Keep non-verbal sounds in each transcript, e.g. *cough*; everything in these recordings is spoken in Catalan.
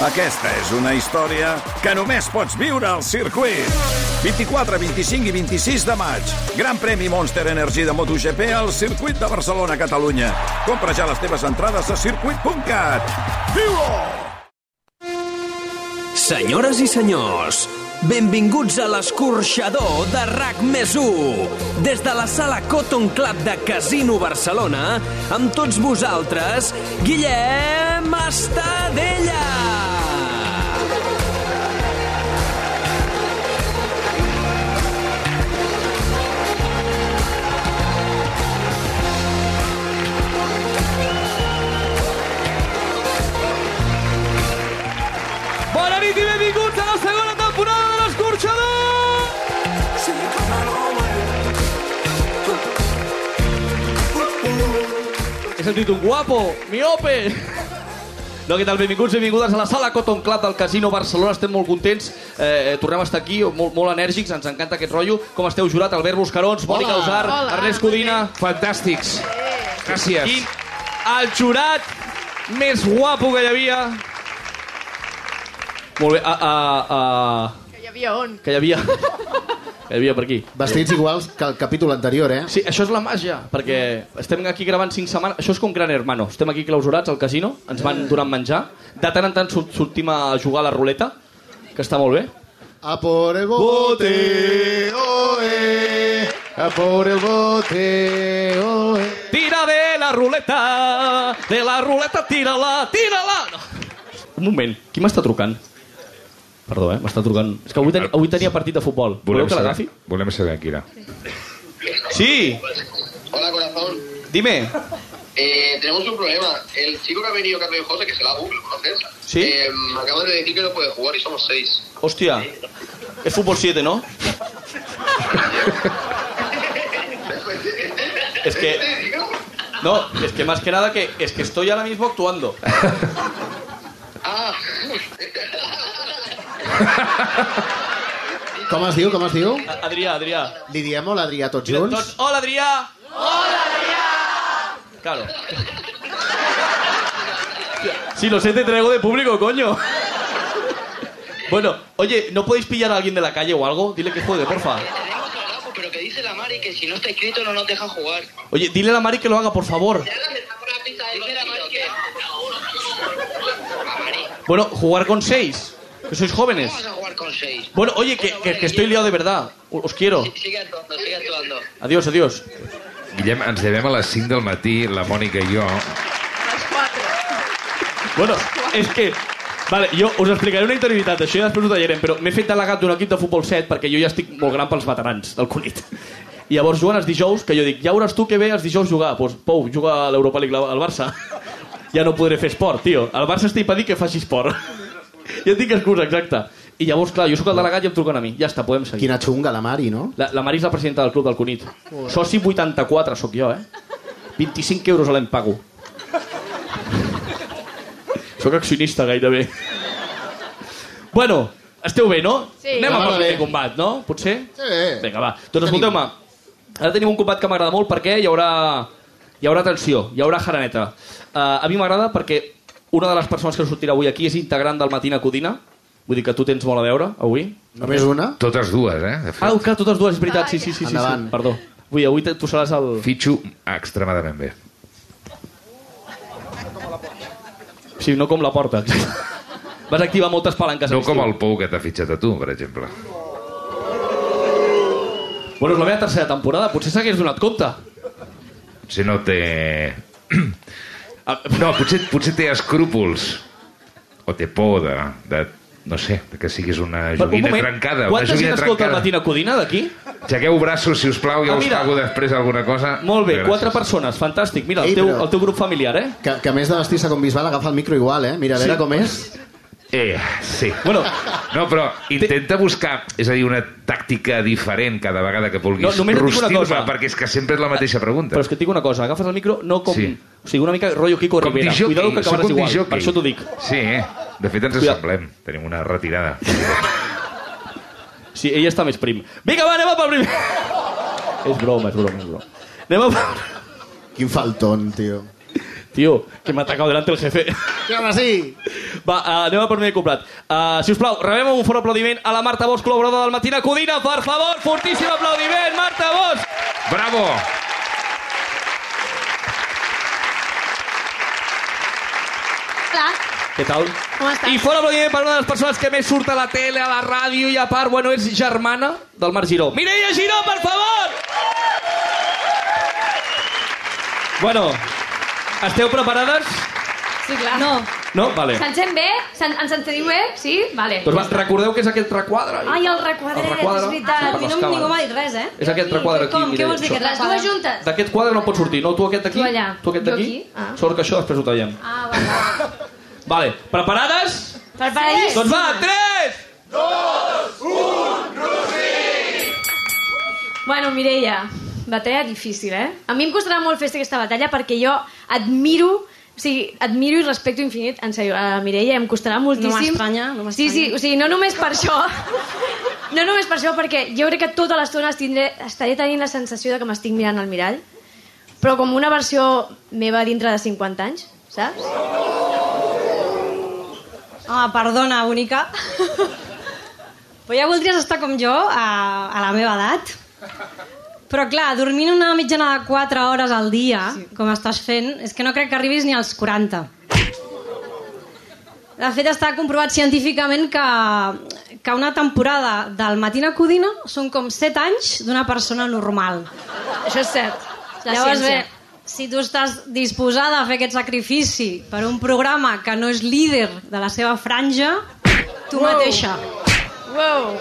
Aquesta és una història que només pots viure al circuit. 24, 25 i 26 de maig. Gran premi Monster Energy de MotoGP al circuit de Barcelona, Catalunya. Compra ja les teves entrades a circuit.cat. Viu-ho! Senyores i senyors, benvinguts a l'escorxador de RAC més 1. Des de la sala Cotton Club de Casino Barcelona, amb tots vosaltres, Guillem Estadella. Sentit un guapo, miope! No, què tal? Benvinguts i benvingudes a la sala Cotton Club del Casino Barcelona. Estem molt contents. Eh, tornem a estar aquí, molt, molt enèrgics. Ens encanta aquest rotllo. Com esteu, jurat? Albert Buscarons, Mònica Usar, Hola. Ernest Codina. Fantàstics. Gràcies. I el jurat més guapo que hi havia. Molt bé. A, a, a... Que hi havia on? Que hi havia... *laughs* que hi havia per aquí. Vestits iguals que el capítol anterior, eh? Sí, això és la màgia, perquè estem aquí gravant 5 setmanes... Això és com Gran Hermano. Estem aquí clausurats al casino, ens van donant menjar. De tant en tant sort- sortim a jugar a la ruleta, que està molt bé. A por el bote, oe, a por el bote, oe. Tira de la ruleta, de la ruleta, tira-la, tira-la! No. Un moment, qui m'està trucant? Perdó, eh? M'està trucant... És que avui, ten... avui tenia partit de futbol. Voleu que l'agafi? volem saber qui era. Sí, Hola, corazón. dime. Eh, tenemos un problema. El chico que ha venido, Carlos José, que es el ABU, ¿lo conoces? Sí. Eh, me acaban de decir que no puede jugar y somos seis. Hòstia, és futbol 7, ¿no? es que... No, es que más que nada que es que estoy ahora mismo actuando. *laughs* Com es diu, com es diu? Adrià, Adrià. Li diem tots junts? tots, hola, Adrià! Hola, Adrià! Claro. Si lo sé, te traigo de público, coño. Bueno, oye, ¿no podéis pillar a alguien de la calle o algo? Dile que juegue, porfa. pero que dice la Mari que si no está escrito no nos deja jugar. Oye, dile a la Mari que lo haga, por favor. Bueno, jugar con seis. Que sois jóvenes. vamos a jugar con seis. Bueno, oye, que, que- que estoy liado de verdad. Os quiero. Sigue actuando, sigue actuando. Adiós, adiós. Guillem, ens llevem a les 5 del matí, la Mònica i jo. Les quatre. Bueno, és que... Vale, jo us explicaré una interioritat, això ja després ho tallarem, però m'he fet delegat d'un equip de futbol 7 perquè jo ja estic molt gran pels veterans del Cunit. I llavors juguen els dijous, que jo dic, ja veuràs tu que ve els dijous jugar. Doncs pues, Pou, juga a l'Europa League al Barça. Ja no podré fer esport, tio. Al Barça estic per dir que faci esport. Ja tinc excusa, exacte. I llavors, clar, jo sóc el delegat i em truquen a mi. Ja està, podem seguir. Quina xunga, la Mari, no? La, la Mari és la presidenta del club del Cunit. Soci 84 sóc jo, eh? 25 euros a l'any pago. Sóc accionista gairebé. Bueno, esteu bé, no? Sí. Anem a primer bé. combat, no? Potser? Sí. Vinga, va. Doncs escolteu-me, ara tenim un combat que m'agrada molt perquè hi haurà, hi haurà tensió, hi haurà jaraneta. Uh, a mi m'agrada perquè una de les persones que sortirà avui aquí és integrant del Matina Codina. Vull dir que tu tens molt a veure, avui. Només una? Totes dues, eh? Ah, clar, totes dues, és veritat, sí, sí, sí. sí, sí. Perdó. Vull dir, avui te- tu seràs el... Fitxo extremadament bé. Sí, no com la porta. Vas activar moltes palanques. No com el Pou que t'ha fitxat a tu, per exemple. Bueno, és la meva tercera temporada, potser s'hagués donat compte. Potser no té... No, potser, potser té escrúpols. O té por de, de no sé, de que siguis una un joguina moment, trencada. Una quanta gent escolta el trencada. Matina Codina d'aquí? Aixequeu braços, si us plau, jo Ah, us mira. pago després alguna cosa. Molt bé, Gràcies. quatre persones, fantàstic. Mira, el Ei, teu, però- el teu grup familiar, eh? Que, que a més de vestir-se com Bisbal agafa el micro igual, eh? Mira, a veure Sí. com és. Eh, sí. Bueno, No, però intenta buscar, és a dir, una tàctica diferent cada vegada que vulguis No, només et dic una rostir-me, cosa. perquè és que sempre és la mateixa pregunta. però és que et dic una cosa, agafes el micro no com... Sí. O sigui, una mica rotllo Kiko Com Rivera. disjockey, Cuidado que acabaràs igual, per això t'ho dic. Sí, eh? De fet, ens Cuida- assemblem. Tenim una retirada. Sí, ell està més prim. Vinga, va, anem a pel primer... *laughs* és broma, és broma, és broma. Anem a... Quin faltón, tio. Tío, que m'ha atacado delante el jefe. Sí, home, sí. Va, uh, anem a per primer complet. Uh, si us plau, rebem un fort aplaudiment a la Marta Bosch, col·laboradora del Matina Codina. Per favor, fortíssim aplaudiment, Marta Bosch! Bravo! Hola. Què tal? Com estàs? I fort aplaudiment per una de les persones que més surt a la tele, a la ràdio i a part, bueno, és germana del Marc Giró. Mireia Giró, per favor! Bueno, esteu preparades? Sí, clar. No. No? Vale. Se'n sent bé? Se'n, ens sentiu bé? Sí? Vale. Doncs va, recordeu que és aquest requadre. Ai, el requadret, El requadre. és veritat. Sí, per A mi no, ningú m'ha dit res, eh? És aquest requadre aquí, Com? Què vols dir, aquest Les dues juntes? D'aquest quadre no pot sortir, no? Tu aquest d'aquí, Tu allà. tu aquest d'aquí. aquí. Ah. Sort que això després ho tallem. Ah, va, va. *laughs* Vale, preparades? Preparadíssim. Doncs va, 3! Bueno, Mireia, batalla difícil, eh? A mi em costarà molt fer aquesta batalla perquè jo admiro o sigui, admiro i respecto infinit, en sèrio, a Mireia em costarà moltíssim. m'estranya, no m'estranya. Sí, sí, o sigui, no només per això, *laughs* no només per això, perquè jo crec que tota l'estona estaré tenint la sensació de que m'estic mirant al mirall, però com una versió meva dintre de 50 anys, saps? Ah, perdona, bonica. *laughs* Però ja voldries estar com jo, a, a la meva edat. Però clar, dormint una mitjana de 4 hores al dia, sí. com estàs fent, és que no crec que arribis ni als 40. De fet, està comprovat científicament que, que una temporada del Matina Codina són com 7 anys d'una persona normal. Això és cert. La Llavors, ciència. bé, si tu estàs disposada a fer aquest sacrifici per un programa que no és líder de la seva franja, tu Wow. mateixa. Wow.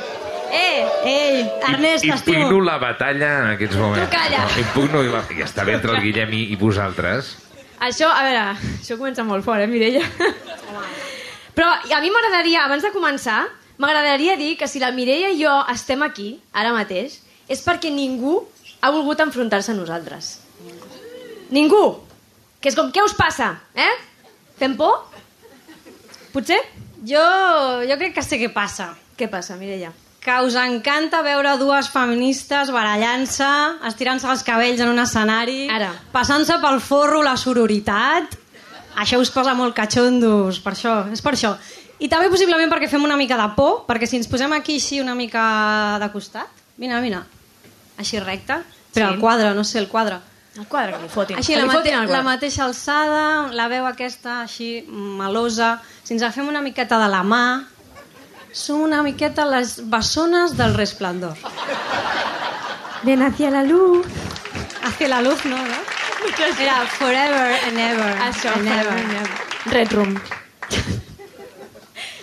Eh, Ei, Ernest, t'estimo. Impugno la batalla en aquests moments. Tu calla. No, impugno la... Ja està bé entre el Guillem i, i vosaltres. Això, a veure, això comença molt fort, eh, Mireia? Però a mi m'agradaria, abans de començar, m'agradaria dir que si la Mireia i jo estem aquí, ara mateix, és perquè ningú ha volgut enfrontar-se a nosaltres. Ningú! Que és com, què us passa? Eh? Fem por? Potser? Jo, jo crec que sé què passa. Què passa, Mireia? Que us encanta veure dues feministes barallant-se, estirant-se els cabells en un escenari, Ara. passant-se pel forro la sororitat. Això us posa molt catxondos, per això, és per això. I també possiblement perquè fem una mica de por, perquè si ens posem aquí així una mica de costat, vine, vine, així recte, però Sí. el quadre, no sé, el quadre. El quadre que li fotin. Així, Que la, li mate fotin al la mateixa alçada, la veu aquesta així melosa. Si ens agafem una miqueta de la mà, som una miqueta les bessones del resplendor. Ven hacia la luz. Hacia la luz, no, no? Era forever and ever. Això, and ever. Red Room.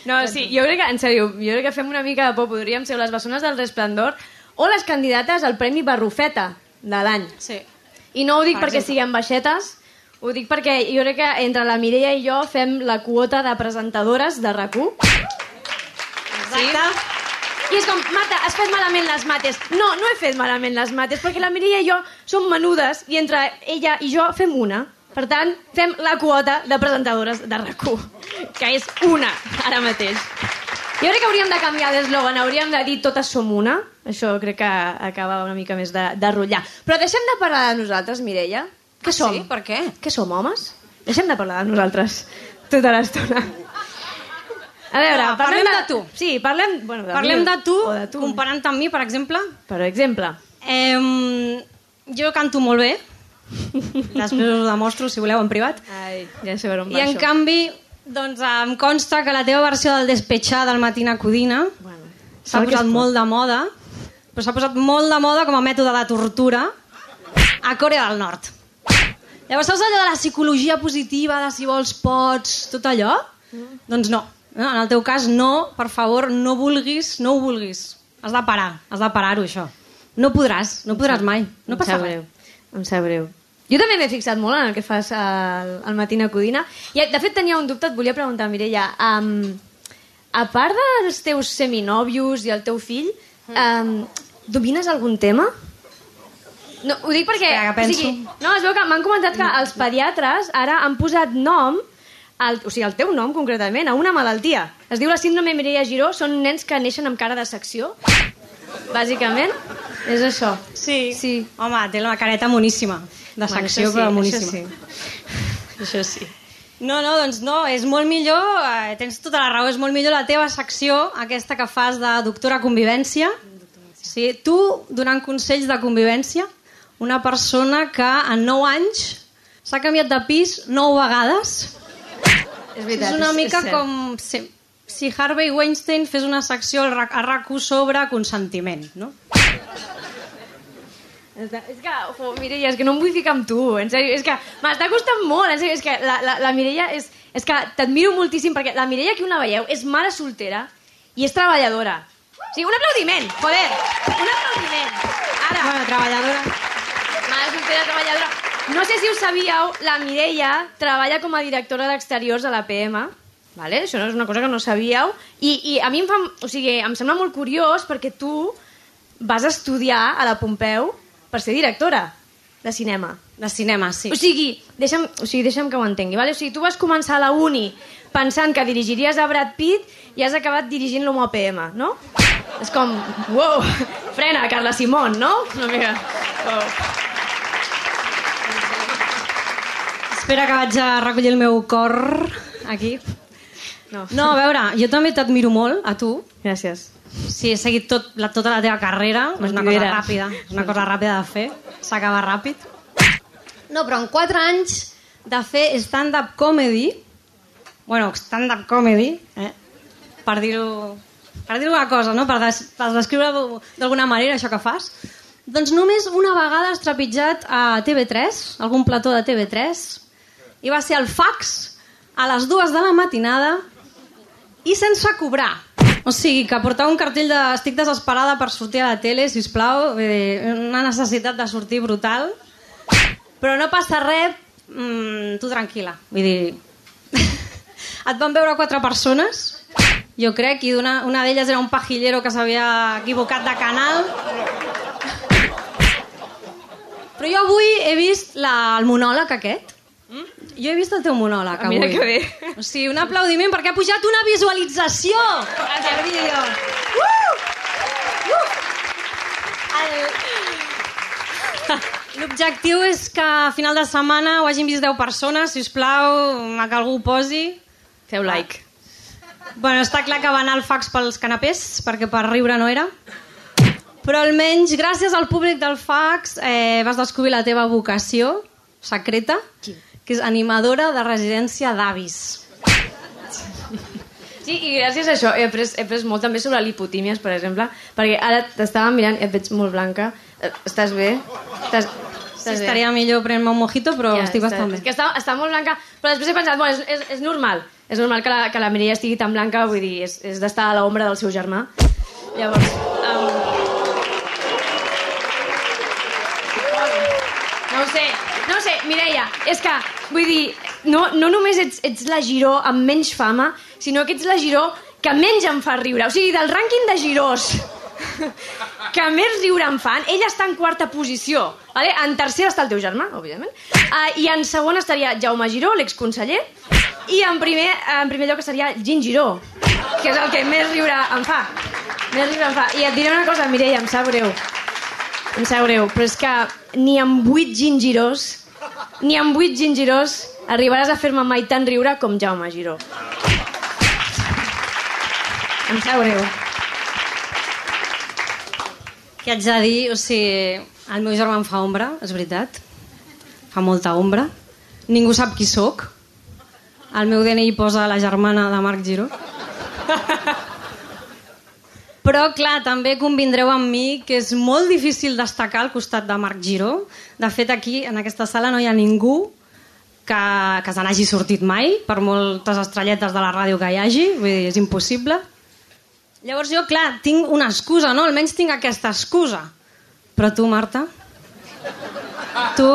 No, sí, jo crec que, en sèrio, jo crec que fem una mica de por. Podríem ser les bessones del resplendor o les candidates al Premi Barrufeta de l'any. Sí. I no ho dic Per perquè exemple. siguem baixetes, ho dic perquè jo crec que entre la Mireia i jo fem la quota de presentadores de RAC1. Exacte. I és com, Marta, has fet malament les mates. No, no he fet malament les mates, perquè la Mireia i jo som menudes i entre ella i jo fem una. Per tant, fem la quota de presentadores de RAC1, que és una, ara mateix. Jo crec que hauríem de canviar d'eslògan, hauríem de dir totes som una. Això crec que acaba una mica més de, de rotllar. Però deixem de parlar de nosaltres, Mireia. Què Ah, som? sí? Per què? Què som, homes? Deixem de parlar de nosaltres tota l'estona. A veure, Va, parlem de tu. Sí, parlem, bueno, de Parlem mi, de tu, de tu. comparant amb mi, per exemple. Per exemple. Eh, jo canto molt bé. Després us ho demostro, si voleu, en privat. Ai, ja sé per on I en això. canvi, doncs em consta que la teva versió del despetxar del Matina Codina Bueno, s'ha posat molt de moda, però s'ha posat molt de moda com a mètode de tortura a Corea del Nord. Llavors, saps allò de la psicologia positiva, de si vols pots, tot allò? Mm. Doncs no. No. En el teu cas, no, per favor, no vulguis, no ho vulguis. Has de parar, has de parar-ho, això. No podràs, no podràs mai. No passa res. Em sap greu. Jo també m'he fixat molt en el que fas al, al Matina Codina. I, de fet, tenia un dubte, et volia preguntar, Mireia. Um, a part dels teus seminòvios i el teu fill, um, domines algun tema? No, ho dic perquè... Espera, que penso. O sigui, no, es veu que m'han comentat que els pediatres ara han posat nom el, o sigui, el teu nom concretament, a una malaltia. Es diu la síndrome Mireia Giró, són nens que neixen amb cara de secció, bàsicament. És això. Sí. Sí. Home, té la careta moníssima. De Bueno, secció, això sí, però això moníssima. sí. Això sí. No, no, doncs no, és molt millor, eh, tens tota la raó, és molt millor la teva secció, aquesta que fas de doctora convivència. Sí, tu donant consells de convivència, una persona que en 9 anys s'ha canviat de pis 9 vegades. És veritat, és una és- mica és cert. com si, si Harvey Weinstein fes una secció RAC- a RAC1 sobre consentiment, no? És que, jo, Mireia, és que no em vull ficar amb tu, en sèrio, és que m'està costant molt, en sèrio, és que la, la, la Mireia és, és que t'admiro moltíssim, perquè la Mireia, que una veieu, és mare soltera i és treballadora. O sigui, un aplaudiment, joder, un aplaudiment. Ara, Bueno, treballadora. mare soltera, treballadora. No sé si ho sabíeu, la Mireia treballa com a directora d'exteriors a la PM, vale? això no és una cosa que no sabíeu, i, i a mi em, fa, o sigui, em sembla molt curiós perquè tu vas estudiar a la Pompeu per ser directora de cinema. De cinema, sí. O sigui, deixa'm, o sigui, deixa'm que ho entengui. Vale? O sigui, tu vas començar a la uni pensant que dirigiries a Brad Pitt i has acabat dirigint l'Homo APM, no? És com, wow, frena, Carla Simón, no? Una mica... Oh. Espera que vaig a recollir el meu cor aquí. No. No, a veure, jo també t'admiro molt, a tu. Gràcies. Sí, he seguit tot, la, tota la teva carrera. És una cosa ràpida. És una cosa ràpida de fer. S'acaba ràpid. No, però en 4 anys de fer stand-up comedy, bueno, stand-up comedy, eh? per dir-ho per dir una cosa, no? per, des, per descriure d'alguna manera això que fas, doncs només una vegada has trepitjat a TV3, algun plató de TV3, i va ser el fax a les dues de la matinada i sense cobrar. O sigui, que portava un cartell de estic desesperada per sortir a la tele, si plau, una necessitat de sortir brutal, però no passa res, mm, tu tranquil·la. Vull dir, *laughs* et van veure quatre persones, jo crec, i una, una d'elles era un pajillero que s'havia equivocat de canal. Però jo avui he vist la, el monòleg aquest. Jo he vist el teu monòleg Ah, mira avui. que bé. O sigui, un aplaudiment perquè ha pujat una visualització al vídeo. Uh! Uh! L'objectiu és que a final de setmana ho hagin vist 10 persones, si us plau, que algú ho posi. Feu like. Bueno, està clar que va anar el fax pels canapés, perquè per riure no era. Però almenys, gràcies al públic del fax, eh, vas descobrir la teva vocació secreta, que és animadora de residència d'avis. Sí, i gràcies a això he après, he après molt també sobre l'hipotímies, per exemple, perquè ara t'estava mirant i et veig molt blanca. Eh, Estàs bé? Estàs, Sí, estaria millor prenent-me un mojito, però ja, estic bastant És bé. que està, està molt blanca, però després he pensat, bueno, és, és, és normal. És normal que la, que la Mireia estigui tan blanca, vull dir, és, és d'estar a l'ombra del seu germà. Llavors... Um... No ho sé, no ho sé, Mireia, és que, vull dir, no, no només ets, ets la Giró amb menys fama, sinó que ets la Giró que menys em fa riure. O sigui, del rànquing de Girós *laughs* que més riure em fan, ell està en quarta posició. Vale? En tercera està el teu germà, òbviament. Uh, I en segon estaria Jaume Giró, l'exconseller. I en primer, en primer lloc estaria Gin Giró, que és el que més riure em fa. Més riure em fa. I et diré una cosa, Mireia, em sap greu. Em sap greu, però és que ni amb vuit Gin Girós, ni amb vuit Gin Girós arribaràs a fer-me mai tan riure com Jaume Giró. Em sap greu. Què haig de dir? O sigui, el meu germà em fa ombra, és veritat. Fa molta ombra. Ningú sap qui sóc. Al meu DNI posa la germana de Marc Giró. *laughs* Però, clar, també convindreu amb mi que és molt difícil destacar al costat de Marc Giró. De fet, aquí, en aquesta sala, no hi ha ningú que, que se n'hagi sortit mai, per moltes estrelletes de la ràdio que hi hagi. Vull dir, és impossible. Llavors jo, clar, tinc una excusa, no? Almenys tinc aquesta excusa. Però tu, Marta, tu,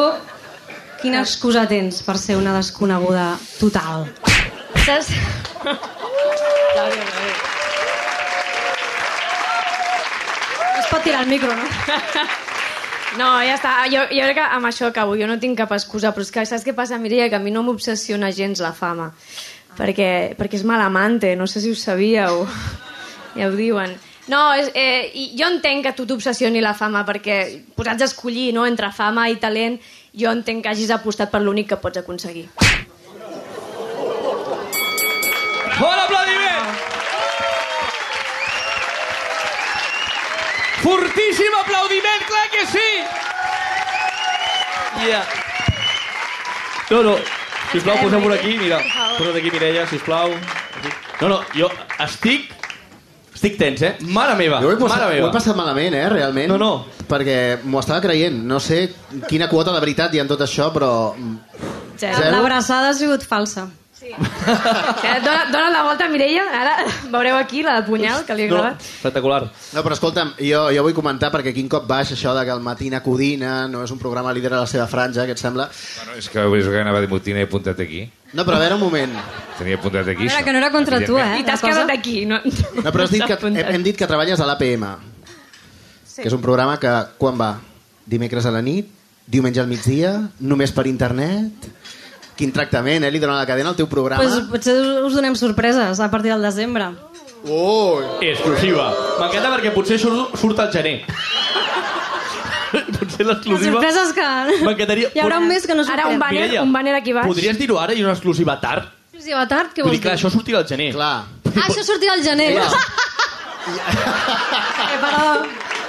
quina excusa tens per ser una desconeguda total? Saps? pot tirar el micro, no? *laughs* No, ja està. Jo, jo crec que amb això acabo. Jo no tinc cap excusa, però és que saps què passa, Mireia? Que a mi no m'obsessiona gens la fama. Perquè, perquè és malamante, no sé si ho sabíeu. *laughs* Ja ho diuen. No, és, eh, jo entenc que tu t'obsessioni la fama, perquè posats a escollir no, entre fama i talent, jo entenc que hagis apostat per l'únic que pots aconseguir. Hola, Fortíssim aplaudiment, clar que sí! Ja. No, no, sisplau, poseu por aquí, mira. Posa't aquí, Mireia, sisplau. No, no, jo estic... Estic tens, eh? Mare meva, Jo ho he, mare passat, ho meva. he passat malament, eh, realment. No, no. Perquè m'ho estava creient. No sé quina quota de veritat hi ha en tot això, però... Zero. L'abraçada ha sigut falsa. Eh, Dona, dona la volta, Mireia. Ara veureu aquí la de punyal que li ha No, clavat. espectacular. No, però escolta'm, jo, jo vull comentar perquè quin cop baix això de que el Matina Codina no és un programa líder a la seva franja, què et sembla? Bueno, és que és que anava a dir motina i he apuntat aquí. No, però a veure, un moment. Tenia apuntat aquí. Era això, que no era contra tu, eh? I t'has quedat aquí. No, No, però has dit que, hem, hem dit que treballes a l'APM, sí. que és un programa que quan va? Dimecres a la nit? Diumenge al migdia? Només per internet? Quin tractament, eh? Li donen la cadena al teu programa. Pues, potser us donem sorpreses a partir del desembre. Oh! Exclusiva. M'encanta perquè potser surt, surt al gener. potser Les l'exclusiva... sorpreses que... M'encantaria... Hi haurà un mes que no Ara un sorprèn. banner, Mireia, un banner aquí baix. Podries dir-ho ara i una exclusiva tard? Exclusiva tard, què vols dir, clar, això sortirà al gener. Clar. Ah, això sortirà al gener. eh, però...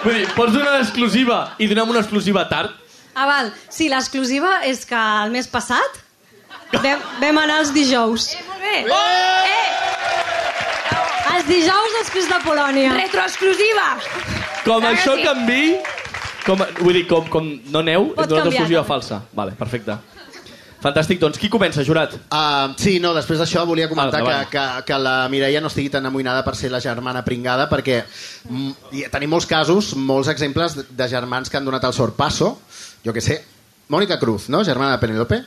Vull dir, pots donar l'exclusiva i donem una exclusiva tard? Ah, val. Sí, l'exclusiva és que el mes passat vam, vam anar els dijous. Molt bé. Oh! Eh, Els dijous després de Polònia. retroexclusiva. Com que això sí. canvi... Com, vull dir, com, com no aneu, Pot és una exclusiva també. falsa. Vale, perfecte. Fantàstic, doncs qui comença, jurat? Uh, sí, no, després d'això volia comentar Ah, que, que, que la Mireia no estigui tan amoïnada per ser la germana pringada, perquè mm, hi- tenim molts casos, molts exemples de, de germans que han donat el sorpasso. Jo que sé, Mònica Cruz, no? Germana de Penélope?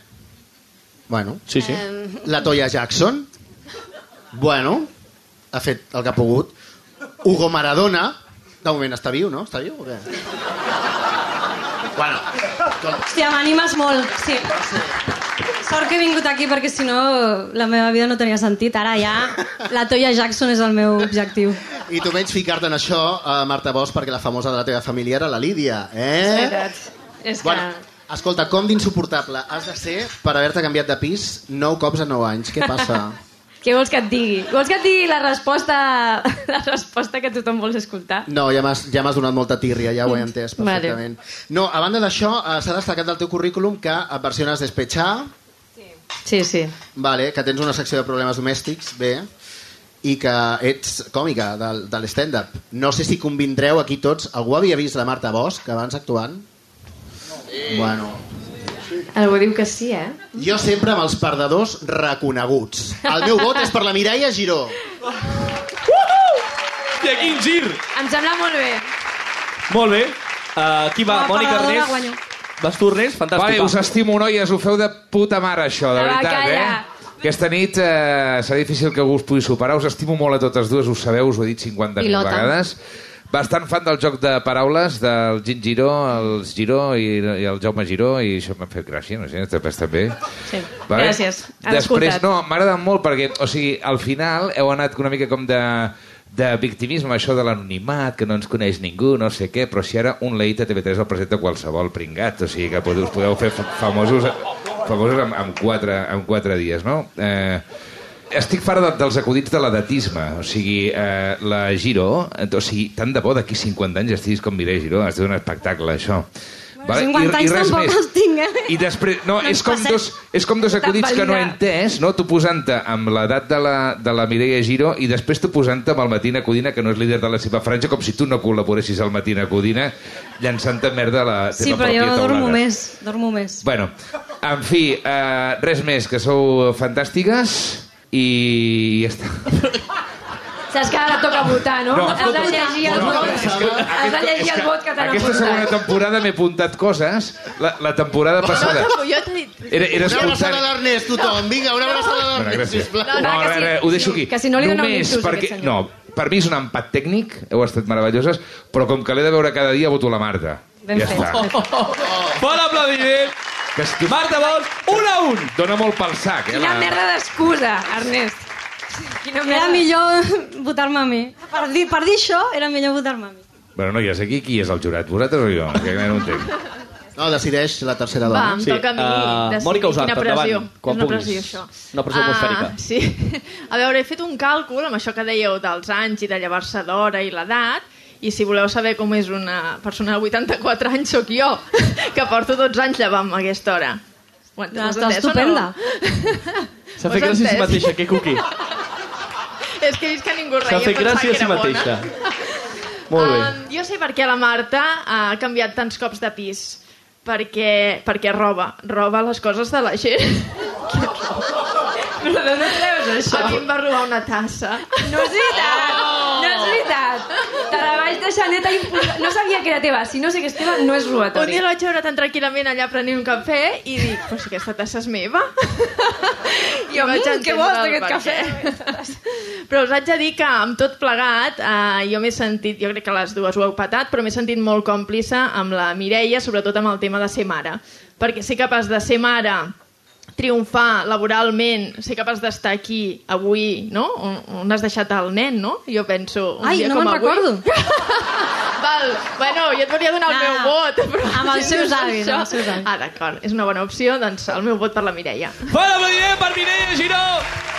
Bueno. Sí, sí. La Toya Jackson? Bueno, ha fet el que ha pogut. Hugo Maradona? De moment està viu, no? Està viu o què? Bueno, Hòstia, m'animes molt, sí. Sort que he vingut aquí perquè si no la meva vida no tenia sentit. Ara ja la Toya Jackson és el meu objectiu. I tu menys ficar-te en això, uh, Marta Bosch, perquè la famosa de la teva família era la Lídia, És eh? veritat. És que... Bueno, escolta, com d'insuportable has de ser per haver-te canviat de pis nou cops en nou anys? Què passa? *laughs* Què vols que et digui? Vols que et digui la resposta, *laughs* la resposta que tothom vols escoltar? No, ja m'has ja donat molta tírria, ja ho he entès *laughs* Vale. perfectament. No, a banda d'això, eh, s'ha destacat del teu currículum que et versiones Despechar, Sí, sí. vale, que tens una secció de problemes domèstics, bé, i que ets còmica del, de l'stand-up. No sé si convindreu aquí tots... Algú havia vist la Marta Bosch abans actuant? No. Bueno, Algú diu que sí, eh? jo sempre amb els perdedors reconeguts. El meu vot és per la Mireia Giró. Hòstia, quin gir! Em sembla molt bé. Molt bé. Uh, qui va? Mònica Ernest? guanyo. Vas tu, Ernest? Fantàstic. Vale, va. us estimo, noies, ho feu de puta mare, això, de veritat, calla. eh? Aquesta nit eh, serà difícil que algú us pugui superar. Us estimo molt a totes dues, ho sabeu, us ho he dit 50.000 Pilota. vegades. Bastant fan del joc de paraules del Gin Giró, el Giró i, i el Jaume Giró, i això m'ha fet gràcia, no sé, també està bé. Sí. Gràcies. Han Després, escoltat. no, m'ha agradat molt perquè, o sigui, al final heu anat una mica com de de victimisme, això de l'anonimat, que no ens coneix ningú, no sé què, però si ara un leit a TV3 el presenta qualsevol pringat, o sigui que us podeu fer fa- famosos, famosos en, en, quatre, en quatre dies, no? Eh, estic fora de, dels acudits de l'edatisme, o sigui, eh, la Giro, eh, o sigui, tant de bo d'aquí 50 anys estiguis com Mireia Giró, has de fer un espectacle, això. 50 anys tampoc els tinc, eh? I després, no, No és, com passem. dos, és com dos acudits que no he entès, no? Tu posant-te amb l'edat de la, de la Mireia Giro i després tu posant-te amb el Matina Codina, que no és líder de la seva franja, com si tu no col·laboressis al Matina Codina, llançant-te merda a la Sí, teva però jo pròpia dormo taulada. més, dormo més. Bueno, en fi, eh, res més, que sou fantàstiques i ja està. Saps que ara toca votar, no? No, Has de llegir el no, vot. Has de llegir el vot que t'han Aquesta segona apuntat. temporada m'he apuntat coses. La, la temporada passada Jo t'he dit... era, era Una abraçada a l'Ernest, tothom. Vinga, una abraçada a Bueno, l'Ernest, gràcies. sisplau. No, no, No, ho deixo aquí. que si no li dona un Només insults perquè... aquest senyor. No, per mi és un empat tècnic, heu estat meravelloses, però com que l'he de veure cada dia, voto la Marta. Ben ja fet. està. Bon aplaudiment. Que estic... Marta Bosch, un a un. Dóna molt pel sac, eh? Quina la- merda d'excusa, Ernest. Quina Era merda. millor votar-me a mi. Per dir, per dir això, era millor votar-me a mi. Bueno, no, ja sé aquí qui és el jurat, vosaltres o jo, que no ho entenc. No, decideix la tercera Va, dona. em Sí, toca a mi eh, decidir Mònica Usart, quina pressió. endavant, quan és una puguis. pressió, això. Una pressió atmosfèrica. Ah, sí. *laughs* A veure, he fet un càlcul amb això que dèieu dels anys i de llevar-se d'hora i l'edat, i si voleu saber com és una persona de 84 anys, sóc jo, *laughs* que porto 12 anys llevant a aquesta hora. Ho has Està estupenda. *laughs* S'ha Ho fet gràcia a si mateixa, que cuqui. *laughs* És que he vist que ningú reia S'ha fet gràcia que a si mateixa. Molt bé. Um, jo sé per què la Marta ha canviat tants cops de pis. Perquè, perquè roba. Roba les coses de la gent. Però d'on et treus això? A mi em va robar una tassa. No és veritat, veritat. Te la vaig deixar neta No sabia que era teva. Si no sé que és teva, no és Un robatori. dia la vaig veure tan tranquil·lament allà prenent un cafè i dic, però si aquesta tassa és meva. *laughs* I Jo, vaig "Mm, entendre vols el d'aquest per cafè?" què. *laughs* Però us haig de dir que amb tot plegat eh, jo m'he sentit, jo crec que les dues ho heu patat, però m'he sentit molt còmplice amb la Mireia, sobretot amb el tema de ser mare. Perquè ser capaç de ser mare triomfar laboralment, ser capaç d'estar aquí avui, no? On, on has deixat el nen, no? Jo penso... Un Ai, dia no me'n recordo. *laughs* Val, bueno, jo et volia donar el No, meu no. vot. Però Amb els seus avis, amb els seus avis. Ah, d'acord, és una bona opció, doncs el meu vot per la Mireia. Fora aplaudiment per Mireia Giró,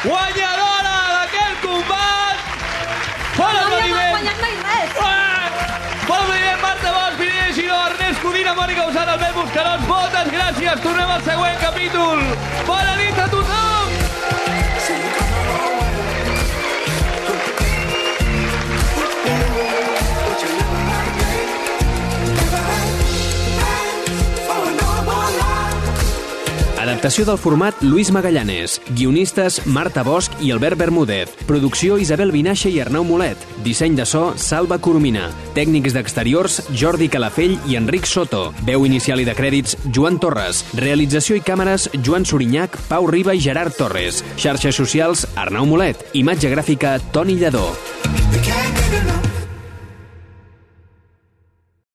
guanyadora d'aquest combat! Fora No havíem aplaudiment! guanyat mai res. Fora aplaudiment, Marta Bosch, Mireia Giró, Ernest Codina, Mònica Usant, Albert Buscarons, moltes gràcies, tornem al següent capítol. Bona nit a tothom! Adaptació del format Luis Magallanes. Guionistes Marta Bosch i Albert Bermúdez. Producció Isabel Vinaixa i Arnau Molet. Disseny de so Salva Coromina. Tècnics d'exteriors Jordi Calafell i Enric Soto. Veu inicial i de crèdits Joan Torres. Realització i càmeres Joan Sorinyac, Pau Riba i Gerard Torres. Xarxes socials Arnau Molet. Imatge gràfica Toni Lledó. We can't get enough.